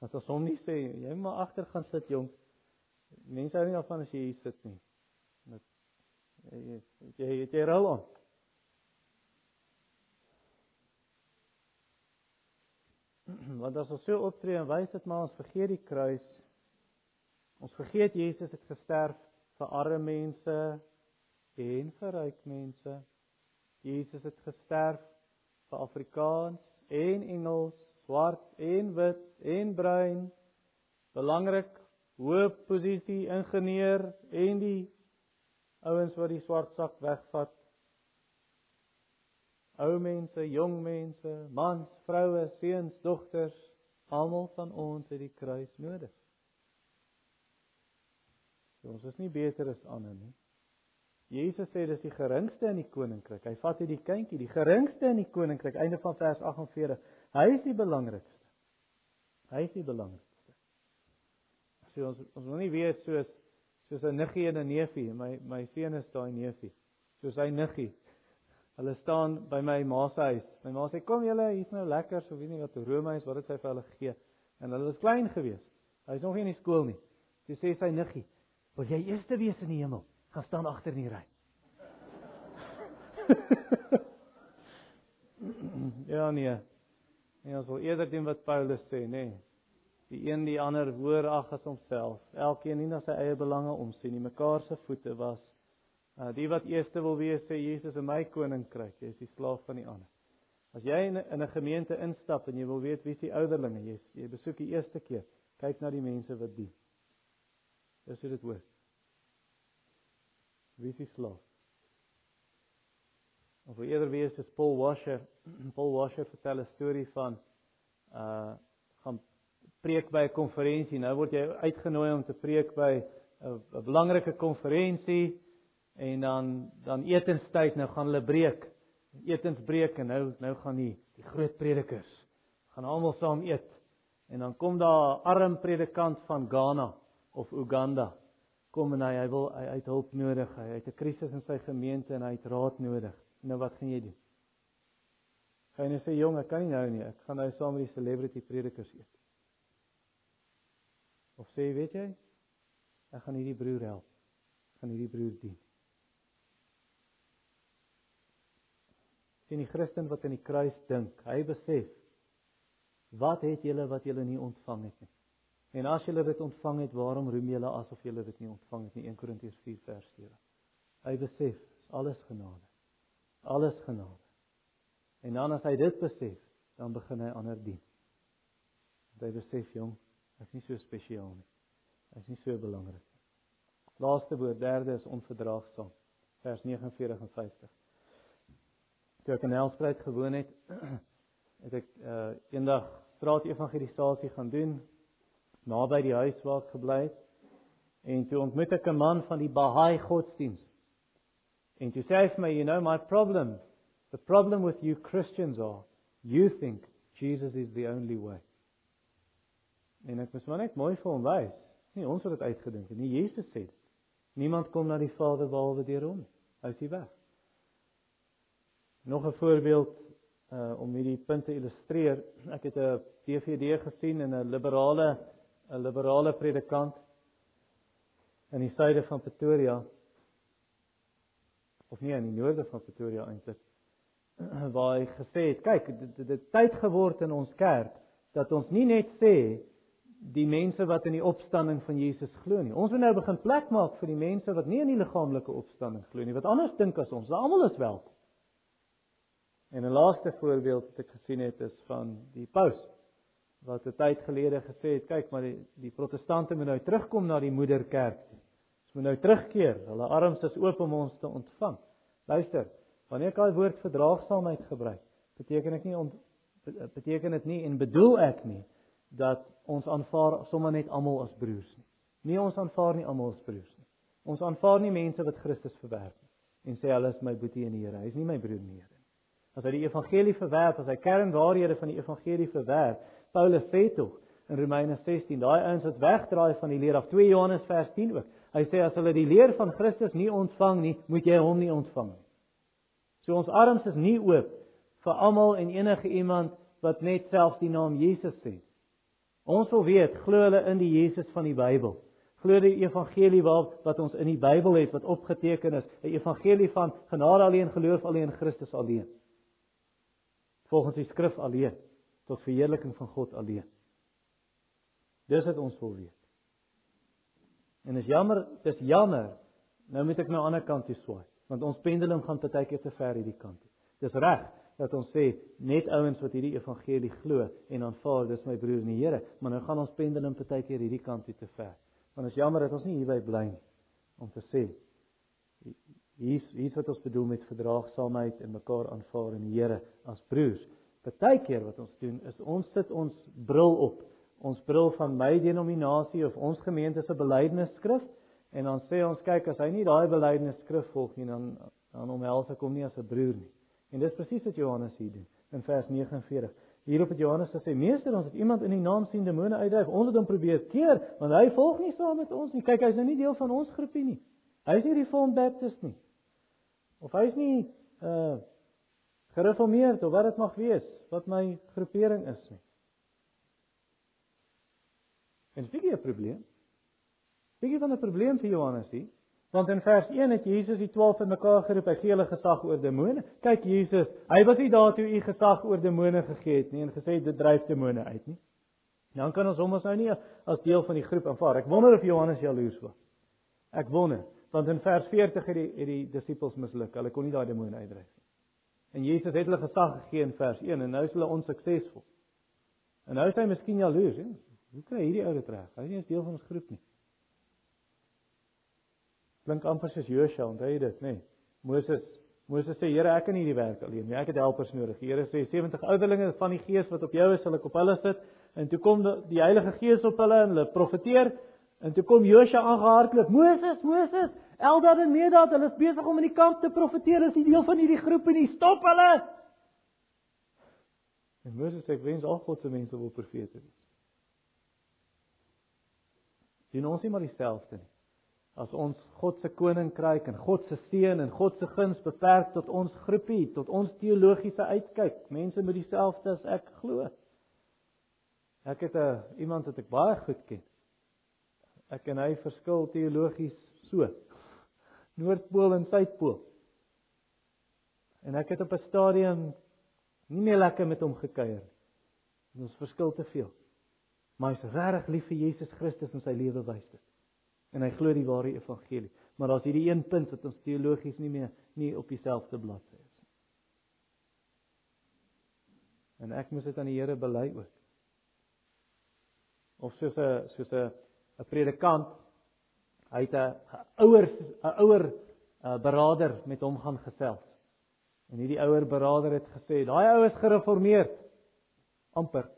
As ons hom nie sê jy moet maar agter gaan sit jong. Mense hou nie daarvan as jy hier sit nie. Met jy jy, jy rol aan. Want as ons so optree en wys dit maar ons vergeet die kruis. Ons vergeet Jesus het gesterf vir arme mense en vir ryk mense. Jesus het gesterf vir Afrikaans en Engels swart en wit en bruin. Belangrik, hoë posisie ingenieur en die ouens wat die swart sak wegvat. Ou mense, jong mense, mans, vroue, seuns, dogters, almal van ons het die kruis nodig. So ons is nie beter as ander nie. Jesus sê dis die geringste in die koninkryk. Hy vat hierdie kindjie, die geringste in die koninkryk, einde van vers 48. Hy is die belangrikste. Hy is die belangrikste. So ons ons wil nie weet soos soos 'n niggie en 'n neefie, my my seun is daai neefie. Soos hy niggie. Hulle staan by my ma se huis. My ma sê kom julle, hier's nou lekker, so weet nie wat Rome is, wat het sy vir hulle gegee. En hulle was klein gewees. Hy's nog nie in die skool nie. Sy sê sy niggie, "Wil jy eerste wees in die hemel? Gaan staan agter in die ry." [LAUGHS] ja nee. En ons wil eerder doen wat Paulus sê, nê. Nee. Die een die ander hoër ag as homself. Elkeen nie na sy eie belange omsien nie, mekaar se voete was. Uh die wat eerste wil wees, sê Jesus in my koninkryk, jy is die slaaf van die ander. As jy in 'n gemeente instap en jy wil weet wie se ouderlinge jy is, jy besoek die eerste keer, kyk na die mense wat dien. Dis hoe dit hoort. Wie is die slaaf? of eerder wees as Paul Washer. [CLEARS THROAT] Paul Washer vertel 'n storie van uh gaan preek by 'n konferensie. Nou word jy uitgenooi om te preek by 'n belangrike konferensie en dan dan etenstyd nou gaan hulle breek. Etensbreek en nou nou gaan die die groot predikers gaan almal saam eet. En dan kom daar 'n arm predikant van Ghana of Uganda kom en hy hy wil hy het hulp nodig. Hy het 'n krisis in sy gemeente en hy het raad nodig. Nou wat gaan jy doen? Gaan jy nou sê jong, ek kan nie nou nie. Ek gaan nou saam met die celebrity predikers eet. Of sê weet jy, ek gaan hierdie broer help. Ek gaan hierdie broer dien. Sien die Christen wat aan die kruis dink, hy besef wat het julle wat julle nie ontvang het nie. En as julle dit ontvang het, waarom roem julle asof julle dit nie ontvang het nie? 1 Korintiërs 4 vers 7. Hy besef, alles genade alles genade. En dan as hy dit besef, dan begin hy ander dien. Hy besef jong, hy's nie so spesiaal nie. Hy's nie so belangrik nie. Laaste woord, derde is onverdraagsaam. Vers 49 en 50. Toe ek in Helspruit gewoon het, [CLEARS THROAT] het ek uh eendag straat evangelisasie gaan doen naby die huis waar ek gebly het. En toe ontmoet ek 'n man van die Baha'i godsdiens. En toe sê hy vir my, "You know my problem. The problem with you Christians are you think Jesus is the only way." En ek moes maar net mooi vir hom wys. Nie ons het dit uitgedink nie. Jesus sê dit. Niemand kom na die Vader behalwe deur hom. Hy is weg. Nog 'n voorbeeld uh om hierdie punt te illustreer. Ek het 'n DVD gesien in 'n liberale 'n liberale predikant in die suide van Pretoria of nie in die noorde van Pretoria eintlik [CLEARS THROAT] waar hy gesê het kyk dit het tyd geword in ons kerk dat ons nie net sê die mense wat in die opstanding van Jesus glo nie. Ons moet nou begin plek maak vir die mense wat nie in die liggaamlike opstanding glo nie, wat anders dink as ons. Almal is welkom. En 'n laaste voorbeeld wat ek gesien het is van die paus wat 'n tyd gelede gesê het, kyk maar die die protestante moet nou terugkom na die moederkerk. Ons moet nou terugkeer. Hulle arms is oop om ons te ontvang. Luister, wanneer ek daai woord verdraagsaamheid gebruik, beteken ek nie ont, beteken dit nie en bedoel ek nie dat ons aanvaar sommer net almal as broers nie. Nee, ons aanvaar nie almal as broers nie. Ons aanvaar nie mense wat Christus verwerp nie en sê hulle is my boetie in die Here. Hy is nie my broer nie. As hy die evangelie verwerp, as hy kernwaarhede van die evangelie verwerp, Paulus sê tog in Romeine 16, daai ouens wat wegdraai van die leer af 2 Johannes vers 10 ook. Hy sê as hulle die leer van Christus nie ontvang nie, moet jy hom nie ontvang nie. So ons arms is nie oop vir almal en enige iemand wat net self die naam Jesus sê. Ons wil weet, glo hulle in die Jesus van die Bybel? Glo die evangelie wat wat ons in die Bybel het wat opgeteken is, 'n evangelie van genade alleen, geloof alleen, Christus alleen. Volgens die skrif alleen tot verheerliking van God alleen. Dis wat ons wil weet. En is jammer, dis jammer. Nou moet ek na 'n ander kant toe swaai, want ons pendulum gaan partykeer te ver hierdie kant toe. Dis reg dat ons sê net ouens wat hierdie evangelie glo en aanvaar, dis my broer in die Here, maar nou gaan ons pendulum partykeer hierdie kant toe te ver. Want is jammer dat ons nie hierby bly nie om te sê hier's hier's wat ons bedoel met verdraagsaamheid en mekaar aanvaar in die Here as broers. Partykeer wat ons doen is ons sit ons bril op. Ons bril van my denominasie of ons gemeente se belydenisskrif en dan sê ons kyk as hy nie daai belydenisskrif volg nie dan dan omhels ek hom nie as 'n broer nie. En dis presies wat Johannes hier doen in vers 49. Hierop het Johannes gesê: "Meester, ons het iemand in die naam sien demone uitdryf. Ons het hom probeer keer, want hy volg nie saam met ons nie. Kyk, hy's nou nie deel van ons groepie nie. Hy's nie Reformed Baptist nie. Of hy's nie uh gereformeerd of wat dit mag wees wat my groepering is nie. En dit is 'n probleem. Dit is 'n probleem vir Johannes hier. Want in vers 1 het Jesus die 12 in mekaar geroep, hy gee hulle gesag oor demone. Kyk Jesus, hy was nie daar toe u gesag oor demone gegee het nie en gesê dit dryf demone uit nie. Dan kan ons hom ons nou nie as deel van die groep aanvaar. Ek wonder of Johannes jaloers was. Ek wonder, want in vers 40 het die het die disippels misluk. Hulle kon nie daai demone uitdryf nie. En Jesus het hulle gesag gegee in vers 1 en nou is hulle onsuksesvol. En nou is hy miskien jaloers, hè? Hoe kry hierdie ou dit reg? Hy is nie eens deel van ons groep nie. Klink amper soos Josua, onthou jy dit, nê? Nee. Moses Moses sê Here, ek kan nie hierdie werk alleen nie. Ek het helpers nodig. Die Here sê 70 ouderlinge van die Gees wat op jou is, sal ek op hulle sit. En toe kom die Heilige Gees op hulle en hulle profeteer. En toe kom Josua aangehardloop. Moses, Moses, Eldad en Medad, hulle is besig om in die kamp te profeteer. Is nie deel van hierdie groep nie. Stop hulle. En Moses sê ek wens al God se mense wil profete wees. Sien ons nie maar dieselfde nie. As ons God se koninkryk en God se seën en God se guns beperk tot ons groepie, tot ons teologiese uitkyk, mense met dieselfde as ek glo. Ek het 'n iemand wat ek baie goed ken. Ek en hy verskil teologies so. Noordpool en Suidpool. En ek het op 'n stadium nie meer lekker met hom gekuier nie. Ons verskil te veel. Maar hy's regtig lief vir Jesus Christus en sy lewe wys dit. En hy glo die ware evangelie. Maar daar's hierdie een punt wat ons teologies nie meer nie op dieselfde bladsy is nie. En ek moes dit aan die Here bely ook. Of soos 'n soos 'n 'n predikant hy het 'n ouer 'n ouer beraader met hom gaan gesels. En hierdie ouer beraader het gesê, daai ou is gereformeerd amper.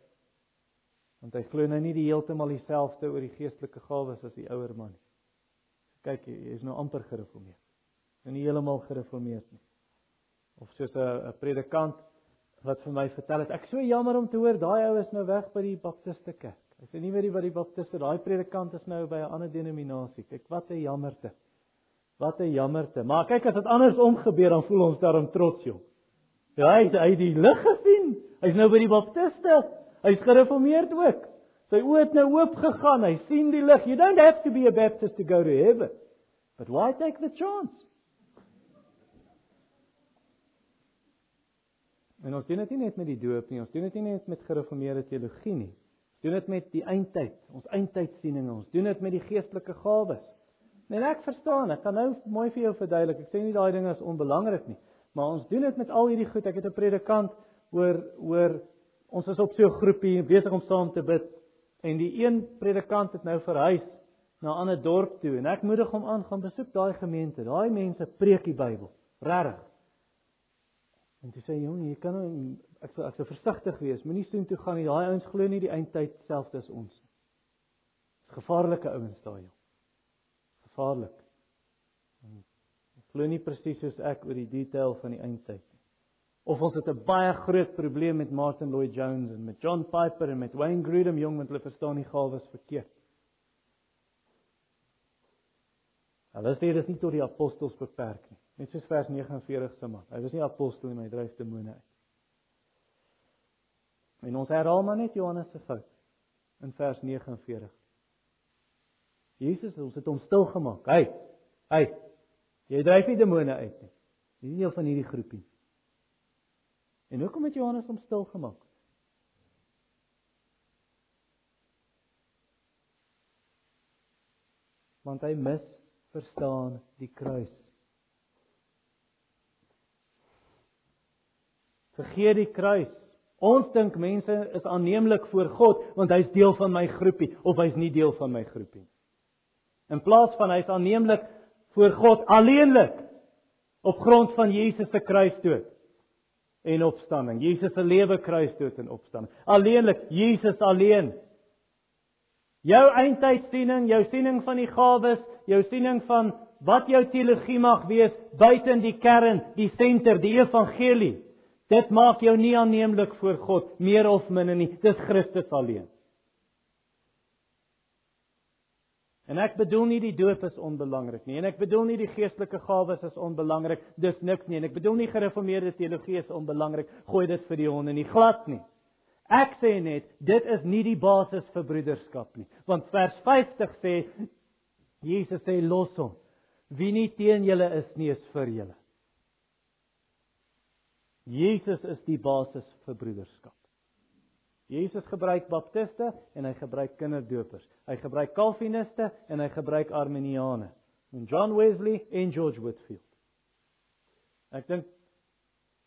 Want hy glo nou nie die heeltemal dieselfde oor die geestelike gawes as die ouer man nie. Kyk, hy is nou amper gereformeerd. Nou nie heeltemal gereformeerd nie. Of soos 'n predikant wat vir my vertel het, ek so jammer om te hoor daai ou is nou weg by die baptiste kerk. Hy sê nie weet jy wat die baptiste, daai predikant is nou by 'n ander denominasie. Kyk wat 'n jammerte. Wat 'n jammerte. Maar kyk as dit andersom gebeur dan voel ons daarom trots, joh. Ja, hy hy het die lig gesien. Hy's nou by die baptiste. Hy's gereformeerd ook. Sy oë het nou oop gegaan. Hy sien die lig. You don't have to be a Baptist to go to heaven. But why take the chance? En ons doen dit nie net met die doop nie, ons doen dit nie net met gereformeerde teologie nie. Ons doen dit met die eindtyd, ons eindtydsieninge, ons doen dit met die geestelike gawes. Nee, ek verstaan, ek kan nou mooi vir jou verduidelik. Ek sê nie daai dinge is onbelangrik nie, maar ons doen dit met al hierdie goed. Ek het 'n predikant oor oor ons is op so 'n groepie besig om saam te bid en die een predikant het nou verhuis na 'n ander dorp toe en ek moedig hom aan gaan besoek daai gemeente. Daai mense preek die Bybel, regtig. En toe sê "Jong, jy kan nou ek sou ek sou versigtig wees. Moenie soheen toe gaan nie. Daai ouens glo nie die eindtyd selfs as ons nie. Dis gevaarlike ouens daai jong. Gevaarlik. Ek glo nie presies soos ek oor die detail van die eindtyd nie. Of ons het 'n baie groot probleem met Martin Lloyd Jones en met John Piper en met Wayne Grudem jong want hulle verstaan die gawes verkeerd. Hulle sê dit is nie tot die apostels beperk nie. Net soos vers 49 se man. Hy was nie apostel nie, hy dryf demone uit. En ons herhaal maar net Johannes se fout in vers 49. Jesus, ons het hom stil gemaak. Hy, hy. Jy dryf nie demone uit nie. Jy is nie deel van hierdie groepie. En hoekom het Johannes hom stil gemaak? Want hy mis verstaan die kruis. Vergeet die kruis. Ons dink mense is aanneemlik voor God want hy's deel van my groepie of hy's nie deel van my groepie nie. In plaas van hy's aanneemlik voor God alleenlik op grond van Jesus se kruisdood en opstanding. Jesus se lewe kruisdood en opstanding. Alleenlik Jesus alleen. Jou eindtydsiening, jou siening van die gawes, jou siening van wat jou teologie mag wees buite die kern, die senter, die evangelie. Dit maak jou nie aanneemlik voor God meer of minder nie. Dis Christus alleen. En ek bedoel nie die doop is onbelangrik nie en ek bedoel nie die geestelike gawes is onbelangrik. Dis niks nie en ek bedoel nie gereformeerde teologie is onbelangrik. Gooi dit vir die honde nie glad nie. Ek sê net dit is nie die basis vir broederskap nie. Want vers 50 sê Jesus sê los hom. Wie nie teen julle is nie is vir julle. Jesus is die basis vir broederskap. Jesus gebruik baptiste en hy gebruik kinderdopers. Hy gebruik kalviniste en hy gebruik arminiane. En John Wesley en George Whitefield. Ek dink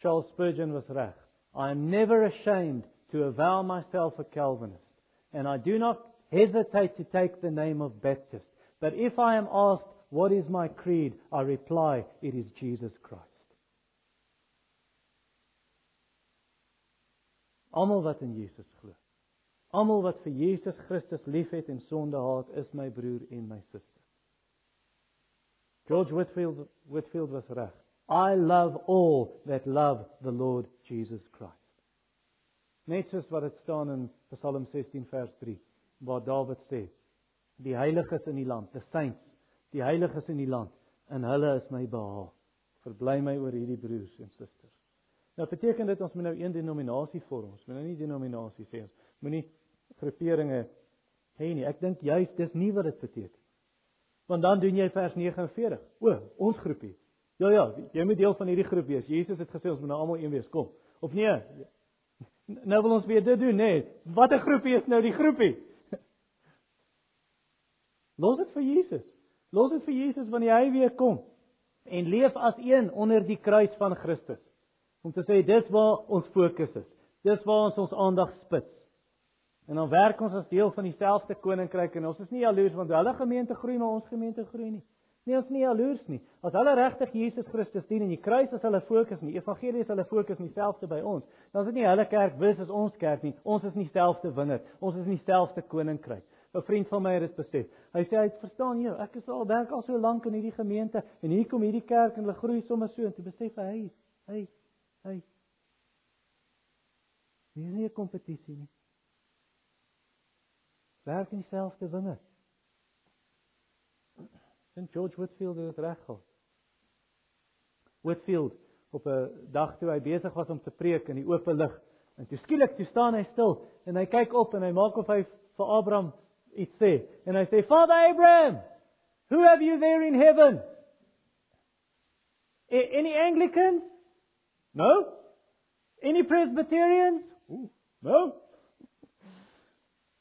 Charles Spurgeon was reg. I am never ashamed to avow myself a Calvinist and I do not hesitate to take the name of Baptist. But if I am asked what is my creed, I reply it is Jesus Christ. Almal wat in Jesus glo. Almal wat vir Jesus Christus liefhet en sonde haat, is my broer en my suster. George Whitfield Whitfield was reg. I love all that love the Lord Jesus Christ. Net soos wat dit staan in Psalm 16 vers 3 waar Dawid sê: Die heiliges in die land, the saints, die heiliges in die land, in hulle is my behaag. Verbly my oor hierdie broers en susters. Nou beteken dit ons moet nou een denominasie vorm. Ons moet nou nie denominasie sê ons moenie groeperinge hê nie. Ek dink juist dis nie wat dit beteken. Want dan doen jy vers 49. O, ons groepie. Ja ja, jy moet deel van hierdie groep wees. Jesus het gesê ons moet nou almal een wees, kom. Of nee? [LAUGHS] Nou wil ons weer dit doen? Nee. Watter groepie is nou die groepie? [LAUGHS] Los dit vir Jesus. Los dit vir Jesus wanneer hy weer kom en leef as een onder die kruis van Christus om te sê dis waar ons fokus is. Dis waar ons ons aandag spits. En dan werk ons as deel van dieselfde koninkryk en ons is nie jaloers want hulle gemeente groei maar ons gemeente groei nie. Nee, ons is nie jaloers nie. As hulle regtig Jesus Christus dien en die kruis is hulle fokus nie, evangelie is hulle fokus nie selfde by ons. Dan is dit nie hulle kerk wis as ons kerk nie. Ons is nie selfde wingerd. Ons is nie selfde koninkryk. 'n Vriend van my het dit besef. Hy sê hy het verstaan hier, ek is al werk al so lank in hierdie gemeente en hier kom hierdie kerk en hulle groei sommer so en toe besef hy, hy, hy. Dis nie 'n kompetisie nie. Werk in dieselfde wingerd. St George Whitfield het reg gehad. Whitfield op 'n dag toe hy besig was om te preek in die oop lig en toe skielik toe staan hy stil en hy kyk op en hy maak of hy vir Abraham iets sê en hy sê Father Abraham who have you there in heaven any Anglicans no any Presbyterians Ooh, no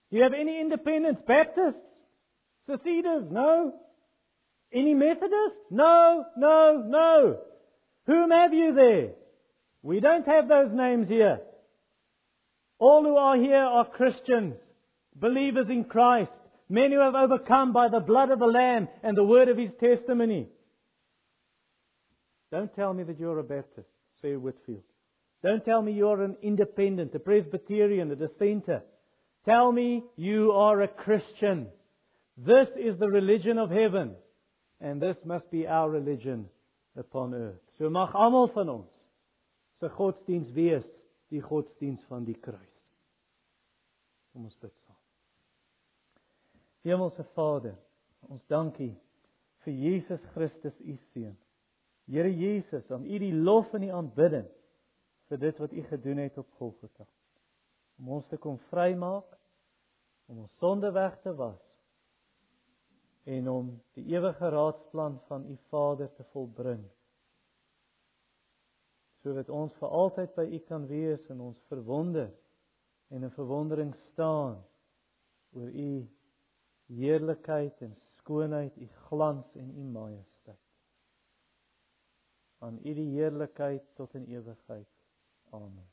you have any independents Baptists Seceders no Any Methodists? No, no, no. Whom have you there? We don't have those names here. All who are here are Christians, believers in Christ, men who have overcome by the blood of the Lamb and the word of his testimony. Don't tell me that you're a Baptist, say Whitfield. Don't tell me you're an independent, a Presbyterian, a dissenter. Tell me you are a Christian. This is the religion of heaven. and this must be our religion upon earth. So mag almal van ons se godsdiens wees die godsdiens van die kruis. Kom ons bid saam. Hemelse Vader, ons dankie vir Jesus Christus u seun. Here Jesus, aan u die lof en die aanbidding vir dit wat u gedoen het op Golgotha. Om ons te kom vrymaak, om ons sonde weg te was en om die ewige raadsplan van u Vader te volbring. Sodat ons vir altyd by u kan wees en ons verwonder en in verwondering staan oor u heerlikheid en skoonheid, u glans en u majesteit. Aan u die heerlikheid tot in ewigheid. Amen.